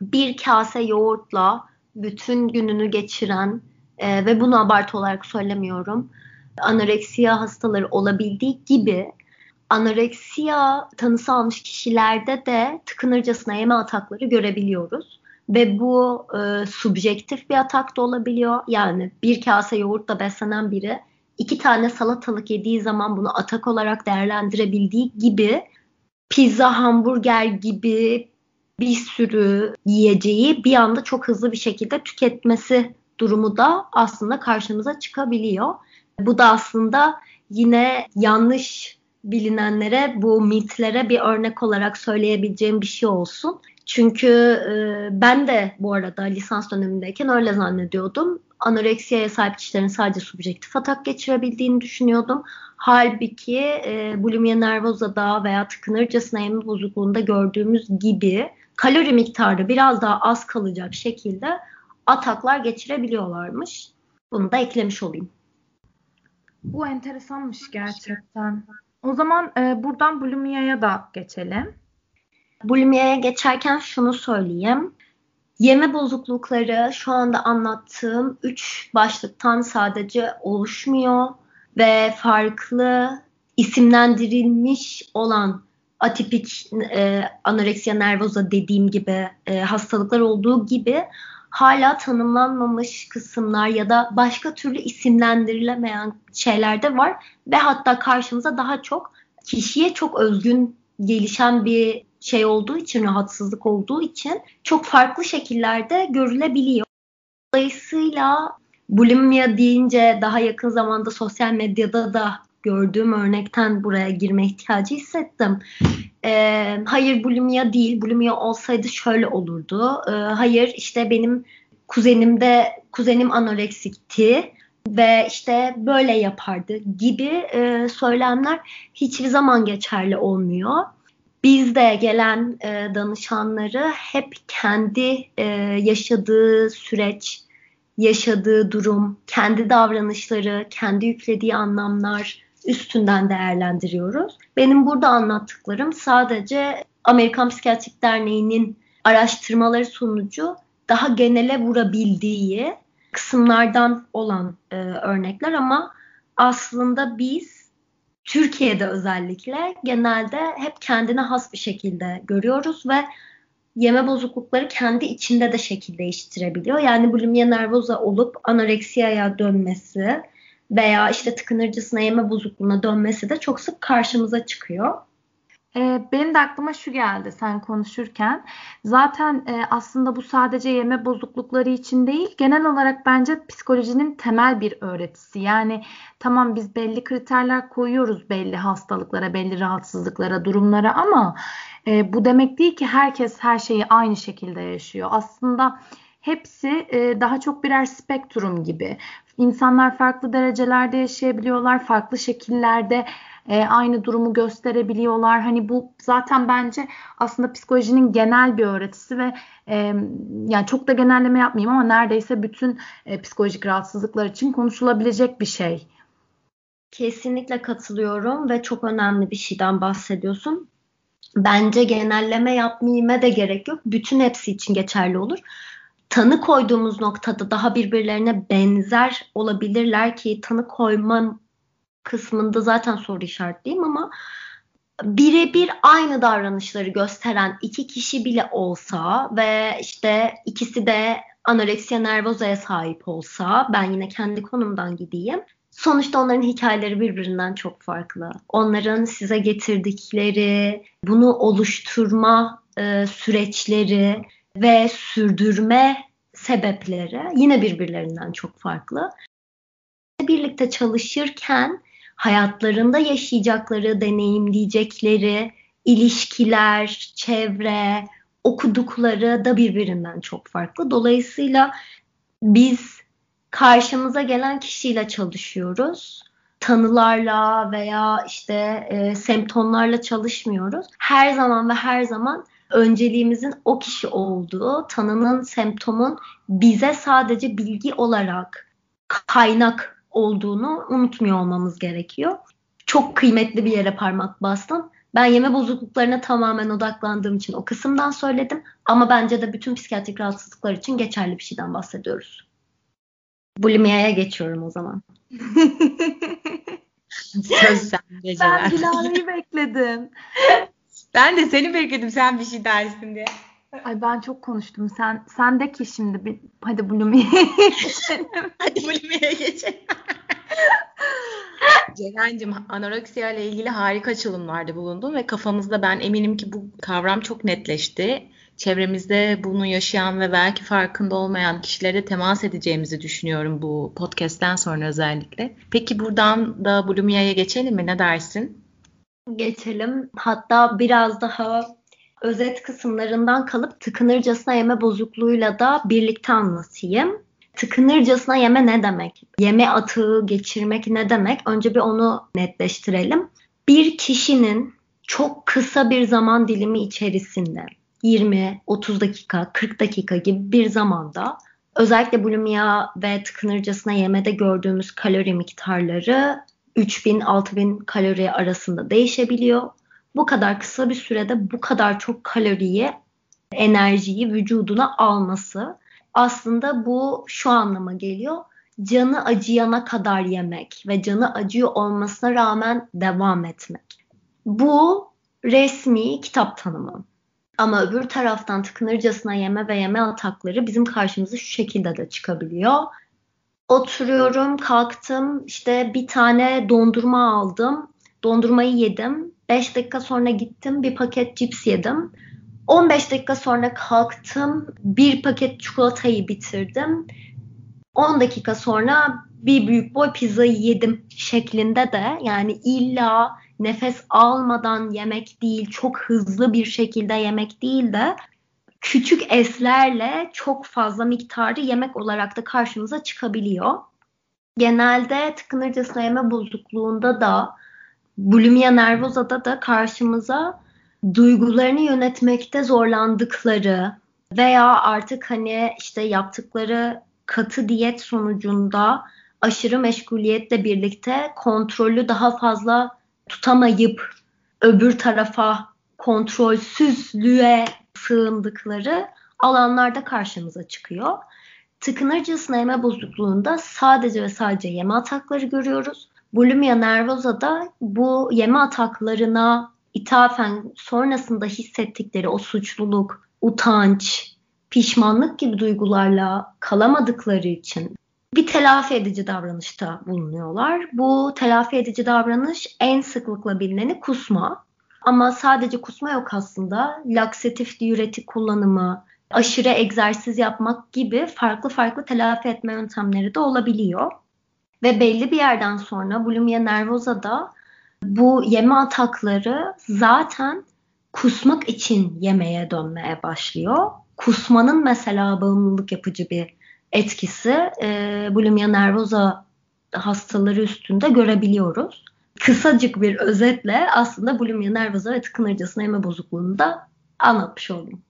bir kase yoğurtla bütün gününü geçiren e, ve bunu abartı olarak söylemiyorum anoreksiya hastaları olabildiği gibi anoreksiya tanısı almış kişilerde de tıkınırcasına yeme atakları görebiliyoruz. Ve bu e, subjektif bir atak da olabiliyor. Yani bir kase yoğurtla beslenen biri iki tane salatalık yediği zaman bunu atak olarak değerlendirebildiği gibi pizza, hamburger gibi bir sürü yiyeceği bir anda çok hızlı bir şekilde tüketmesi durumu da aslında karşımıza çıkabiliyor. Bu da aslında yine yanlış bilinenlere bu mitlere bir örnek olarak söyleyebileceğim bir şey olsun. Çünkü e, ben de bu arada lisans dönemindeyken öyle zannediyordum. anoreksiyaya sahip kişilerin sadece subjektif atak geçirebildiğini düşünüyordum. Halbuki e, bulimia nervosa'da veya tıkınırcasına yeme bozukluğunda gördüğümüz gibi kalori miktarı biraz daha az kalacak şekilde ataklar geçirebiliyorlarmış. Bunu da eklemiş olayım. Bu enteresanmış gerçekten. O zaman e, buradan bulimia'ya da geçelim. Bulimia'ya geçerken şunu söyleyeyim. Yeme bozuklukları şu anda anlattığım üç başlıktan sadece oluşmuyor ve farklı isimlendirilmiş olan atipik e, anoreksiya nervoza dediğim gibi e, hastalıklar olduğu gibi hala tanımlanmamış kısımlar ya da başka türlü isimlendirilemeyen şeyler de var ve hatta karşımıza daha çok kişiye çok özgün gelişen bir şey olduğu için, rahatsızlık olduğu için çok farklı şekillerde görülebiliyor. Dolayısıyla bulimia deyince daha yakın zamanda sosyal medyada da gördüğüm örnekten buraya girme ihtiyacı hissettim. Ee, hayır bulimia değil, bulimia olsaydı şöyle olurdu. Ee, hayır işte benim kuzenim de kuzenim anoreksikti ve işte böyle yapardı gibi e, söylemler hiçbir zaman geçerli olmuyor. Bizde gelen e, danışanları hep kendi e, yaşadığı süreç, yaşadığı durum, kendi davranışları, kendi yüklediği anlamlar üstünden değerlendiriyoruz. Benim burada anlattıklarım sadece Amerikan Psikiyatrik Derneği'nin araştırmaları sonucu daha genele vurabildiği kısımlardan olan e, örnekler ama aslında biz Türkiye'de özellikle genelde hep kendine has bir şekilde görüyoruz ve yeme bozuklukları kendi içinde de şekil değiştirebiliyor. Yani bulimia nervosa olup anoreksiyaya dönmesi veya işte tıkınırcısına yeme bozukluğuna dönmesi de çok sık karşımıza çıkıyor. E, benim de aklıma şu geldi sen konuşurken. Zaten e, aslında bu sadece yeme bozuklukları için değil, genel olarak bence psikolojinin temel bir öğretisi. Yani tamam biz belli kriterler koyuyoruz belli hastalıklara, belli rahatsızlıklara, durumlara ama e, bu demek değil ki herkes her şeyi aynı şekilde yaşıyor. Aslında hepsi e, daha çok birer spektrum gibi. İnsanlar farklı derecelerde yaşayabiliyorlar, farklı şekillerde e, aynı durumu gösterebiliyorlar. Hani bu zaten bence aslında psikolojinin genel bir öğretisi ve e, yani çok da genelleme yapmayayım ama neredeyse bütün e, psikolojik rahatsızlıklar için konuşulabilecek bir şey. Kesinlikle katılıyorum ve çok önemli bir şeyden bahsediyorsun. Bence genelleme yapmayayım de gerek yok. Bütün hepsi için geçerli olur tanı koyduğumuz noktada daha birbirlerine benzer olabilirler ki tanı koyma kısmında zaten soru işaretliyim ama birebir aynı davranışları gösteren iki kişi bile olsa ve işte ikisi de anoreksiya nervozaya sahip olsa ben yine kendi konumdan gideyim. Sonuçta onların hikayeleri birbirinden çok farklı. Onların size getirdikleri, bunu oluşturma e, süreçleri ve sürdürme sebepleri yine birbirlerinden çok farklı. Birlikte çalışırken hayatlarında yaşayacakları, deneyimleyecekleri ilişkiler, çevre, okudukları da birbirinden çok farklı. Dolayısıyla biz karşımıza gelen kişiyle çalışıyoruz. Tanılarla veya işte e, semptomlarla çalışmıyoruz. Her zaman ve her zaman önceliğimizin o kişi olduğu, tanının, semptomun bize sadece bilgi olarak kaynak olduğunu unutmuyor olmamız gerekiyor. Çok kıymetli bir yere parmak bastım. Ben yeme bozukluklarına tamamen odaklandığım için o kısımdan söyledim. Ama bence de bütün psikiyatrik rahatsızlıklar için geçerli bir şeyden bahsediyoruz. Bulimia'ya geçiyorum o zaman. Söz sende Ben Dilara'yı bekledim. ben de seni bekledim sen bir şey dersin diye. Ay ben çok konuştum. Sen sen de ki şimdi bir hadi Blumi'ye geçelim. hadi Blumi'ye geçelim. Ceren'cim anoreksiya ile ilgili harika açılımlarda bulundum ve kafamızda ben eminim ki bu kavram çok netleşti. Çevremizde bunu yaşayan ve belki farkında olmayan kişilere temas edeceğimizi düşünüyorum bu podcast'ten sonra özellikle. Peki buradan da bulimia'ya geçelim mi? Ne dersin? Geçelim. Hatta biraz daha özet kısımlarından kalıp tıkınırcasına yeme bozukluğuyla da birlikte anlatayım. tıkınırcasına yeme ne demek? Yeme atığı geçirmek ne demek? Önce bir onu netleştirelim. Bir kişinin çok kısa bir zaman dilimi içerisinde 20, 30 dakika, 40 dakika gibi bir zamanda özellikle bulimia ve tıkınırcasına yemede gördüğümüz kalori miktarları 3000-6000 kalori arasında değişebiliyor. Bu kadar kısa bir sürede bu kadar çok kaloriyi, enerjiyi vücuduna alması aslında bu şu anlama geliyor. Canı acıyana kadar yemek ve canı acıyor olmasına rağmen devam etmek. Bu resmi kitap tanımı. Ama öbür taraftan tıkınırcasına yeme ve yeme atakları bizim karşımıza şu şekilde de çıkabiliyor. Oturuyorum, kalktım, işte bir tane dondurma aldım. Dondurmayı yedim. 5 dakika sonra gittim, bir paket cips yedim. 15 dakika sonra kalktım, bir paket çikolatayı bitirdim. 10 dakika sonra bir büyük boy pizzayı yedim şeklinde de yani illa nefes almadan yemek değil, çok hızlı bir şekilde yemek değil de küçük eslerle çok fazla miktarı yemek olarak da karşımıza çıkabiliyor. Genelde tıkınırcasına yeme bozukluğunda da bulimia nervosa'da da karşımıza duygularını yönetmekte zorlandıkları veya artık hani işte yaptıkları katı diyet sonucunda aşırı meşguliyetle birlikte kontrolü daha fazla tutamayıp öbür tarafa kontrolsüzlüğe sığındıkları alanlarda karşımıza çıkıyor. Tıkınırcasına yeme bozukluğunda sadece ve sadece yeme atakları görüyoruz. Bulimia nervosa'da bu yeme ataklarına ithafen sonrasında hissettikleri o suçluluk, utanç, pişmanlık gibi duygularla kalamadıkları için bir telafi edici davranışta bulunuyorlar. Bu telafi edici davranış en sıklıkla bilineni kusma. Ama sadece kusma yok aslında. Laksatif diüretik kullanımı, aşırı egzersiz yapmak gibi farklı farklı telafi etme yöntemleri de olabiliyor. Ve belli bir yerden sonra bulimia nervosa'da bu yeme atakları zaten kusmak için yemeye dönmeye başlıyor. Kusmanın mesela bağımlılık yapıcı bir etkisi e, bulimia nervosa hastaları üstünde görebiliyoruz. Kısacık bir özetle aslında bulimia nervosa ve tıkınırcasına yeme bozukluğunu da anlatmış oldum.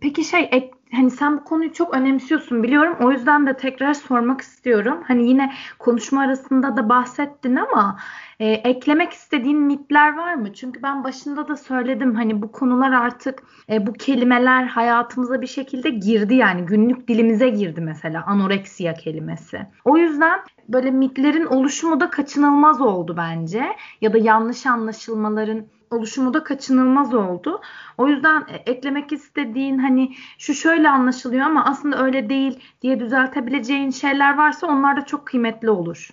Peki şey ek, hani sen bu konuyu çok önemsiyorsun biliyorum. O yüzden de tekrar sormak istiyorum. Hani yine konuşma arasında da bahsettin ama e, eklemek istediğin mitler var mı? Çünkü ben başında da söyledim hani bu konular artık e, bu kelimeler hayatımıza bir şekilde girdi yani günlük dilimize girdi mesela anoreksiya kelimesi. O yüzden böyle mitlerin oluşumu da kaçınılmaz oldu bence ya da yanlış anlaşılmaların oluşumu da kaçınılmaz oldu. O yüzden e, eklemek istediğin hani şu şöyle anlaşılıyor ama aslında öyle değil diye düzeltebileceğin şeyler varsa onlar da çok kıymetli olur.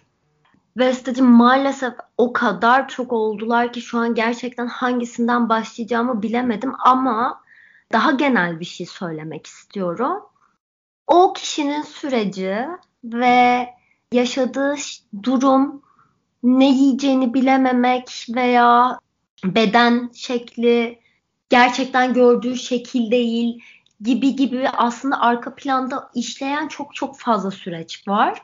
Vestacığım maalesef o kadar çok oldular ki şu an gerçekten hangisinden başlayacağımı bilemedim ama daha genel bir şey söylemek istiyorum. O kişinin süreci ve yaşadığı durum ne yiyeceğini bilememek veya beden şekli gerçekten gördüğü şekil değil gibi gibi aslında arka planda işleyen çok çok fazla süreç var.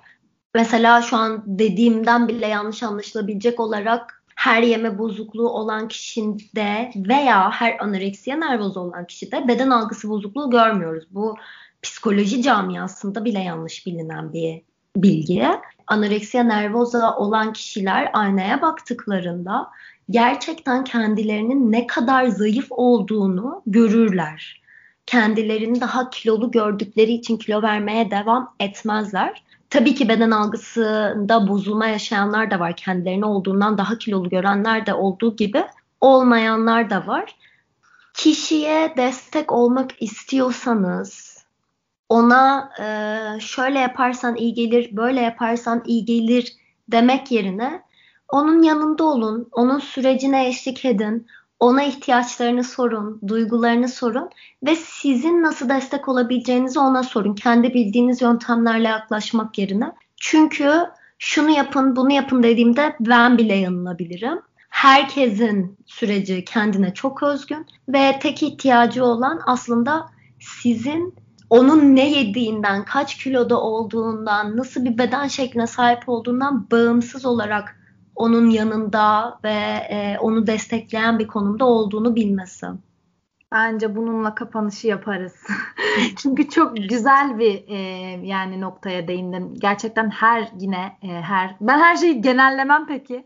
Mesela şu an dediğimden bile yanlış anlaşılabilecek olarak her yeme bozukluğu olan kişide veya her anoreksiya nervoz olan kişide beden algısı bozukluğu görmüyoruz. Bu psikoloji camiasında bile yanlış bilinen bir bilgi. Anoreksiya nervoza olan kişiler aynaya baktıklarında gerçekten kendilerinin ne kadar zayıf olduğunu görürler. Kendilerini daha kilolu gördükleri için kilo vermeye devam etmezler. Tabii ki beden algısında bozulma yaşayanlar da var. Kendilerini olduğundan daha kilolu görenler de olduğu gibi olmayanlar da var. Kişiye destek olmak istiyorsanız ona e, şöyle yaparsan iyi gelir, böyle yaparsan iyi gelir demek yerine onun yanında olun, onun sürecine eşlik edin, ona ihtiyaçlarını sorun, duygularını sorun ve sizin nasıl destek olabileceğinizi ona sorun. Kendi bildiğiniz yöntemlerle yaklaşmak yerine. Çünkü şunu yapın, bunu yapın dediğimde ben bile yanılabilirim. Herkesin süreci kendine çok özgün ve tek ihtiyacı olan aslında sizin onun ne yediğinden, kaç kiloda olduğundan, nasıl bir beden şekline sahip olduğundan bağımsız olarak onun yanında ve e, onu destekleyen bir konumda olduğunu bilmesi. Bence bununla kapanışı yaparız. Çünkü çok güzel bir e, yani noktaya değindin. Gerçekten her yine e, her ben her şeyi genellemem peki.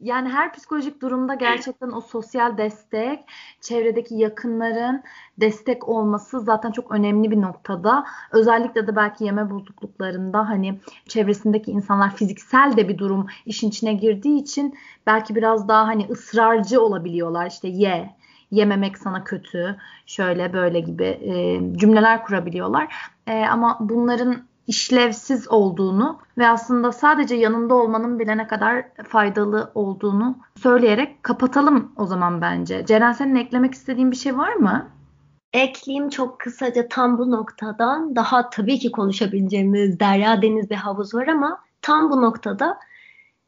Yani her psikolojik durumda gerçekten o sosyal destek, çevredeki yakınların destek olması zaten çok önemli bir noktada. Özellikle de belki yeme bozukluklarında hani çevresindeki insanlar fiziksel de bir durum işin içine girdiği için belki biraz daha hani ısrarcı olabiliyorlar. İşte ye, yememek sana kötü, şöyle böyle gibi e, cümleler kurabiliyorlar. E, ama bunların işlevsiz olduğunu ve aslında sadece yanında olmanın bile ne kadar faydalı olduğunu söyleyerek kapatalım o zaman bence. Ceren senin eklemek istediğin bir şey var mı? Ekleyeyim çok kısaca tam bu noktadan daha tabii ki konuşabileceğimiz derya deniz bir havuz var ama tam bu noktada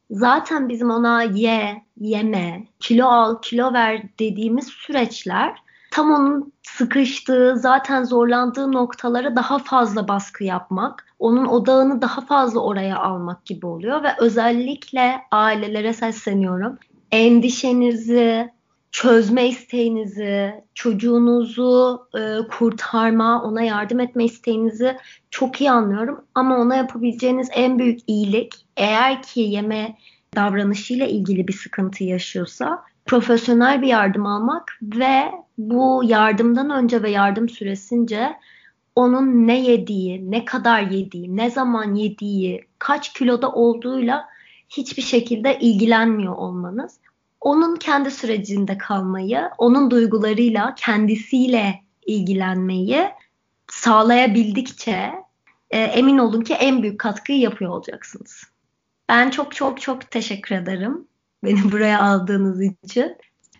zaten bizim ona ye, yeme, kilo al, kilo ver dediğimiz süreçler tam onun sıkıştığı, zaten zorlandığı noktalara daha fazla baskı yapmak, onun odağını daha fazla oraya almak gibi oluyor ve özellikle ailelere sesleniyorum. Endişenizi, çözme isteğinizi, çocuğunuzu e, kurtarma, ona yardım etme isteğinizi çok iyi anlıyorum. Ama ona yapabileceğiniz en büyük iyilik eğer ki yeme davranışıyla ilgili bir sıkıntı yaşıyorsa profesyonel bir yardım almak ve bu yardımdan önce ve yardım süresince onun ne yediği, ne kadar yediği, ne zaman yediği, kaç kiloda olduğuyla hiçbir şekilde ilgilenmiyor olmanız. Onun kendi sürecinde kalmayı, onun duygularıyla, kendisiyle ilgilenmeyi sağlayabildikçe e, emin olun ki en büyük katkıyı yapıyor olacaksınız. Ben çok çok çok teşekkür ederim beni buraya aldığınız için.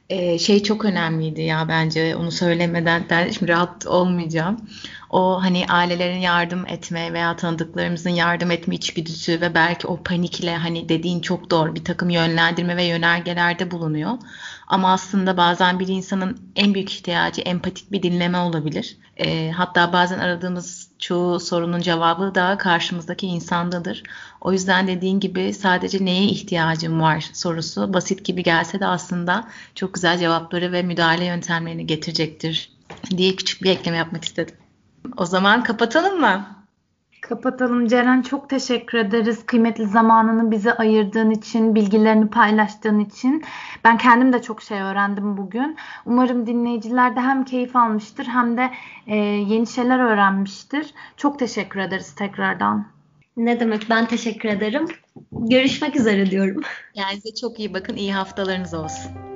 Ee, şey çok önemliydi ya bence onu söylemeden ben şimdi rahat olmayacağım. O hani ailelerin yardım etme veya tanıdıklarımızın yardım etme içgüdüsü ve belki o panikle hani dediğin çok doğru bir takım yönlendirme ve yönergelerde bulunuyor. Ama aslında bazen bir insanın en büyük ihtiyacı empatik bir dinleme olabilir. E, hatta bazen aradığımız çoğu sorunun cevabı da karşımızdaki insandadır. O yüzden dediğin gibi sadece neye ihtiyacım var sorusu basit gibi gelse de aslında çok güzel cevapları ve müdahale yöntemlerini getirecektir diye küçük bir ekleme yapmak istedim. O zaman kapatalım mı? Kapatalım Ceren çok teşekkür ederiz. Kıymetli zamanını bize ayırdığın için, bilgilerini paylaştığın için. Ben kendim de çok şey öğrendim bugün. Umarım dinleyiciler de hem keyif almıştır hem de e, yeni şeyler öğrenmiştir. Çok teşekkür ederiz tekrardan. Ne demek ben teşekkür ederim. Görüşmek üzere diyorum. Kendinize çok iyi bakın. İyi haftalarınız olsun.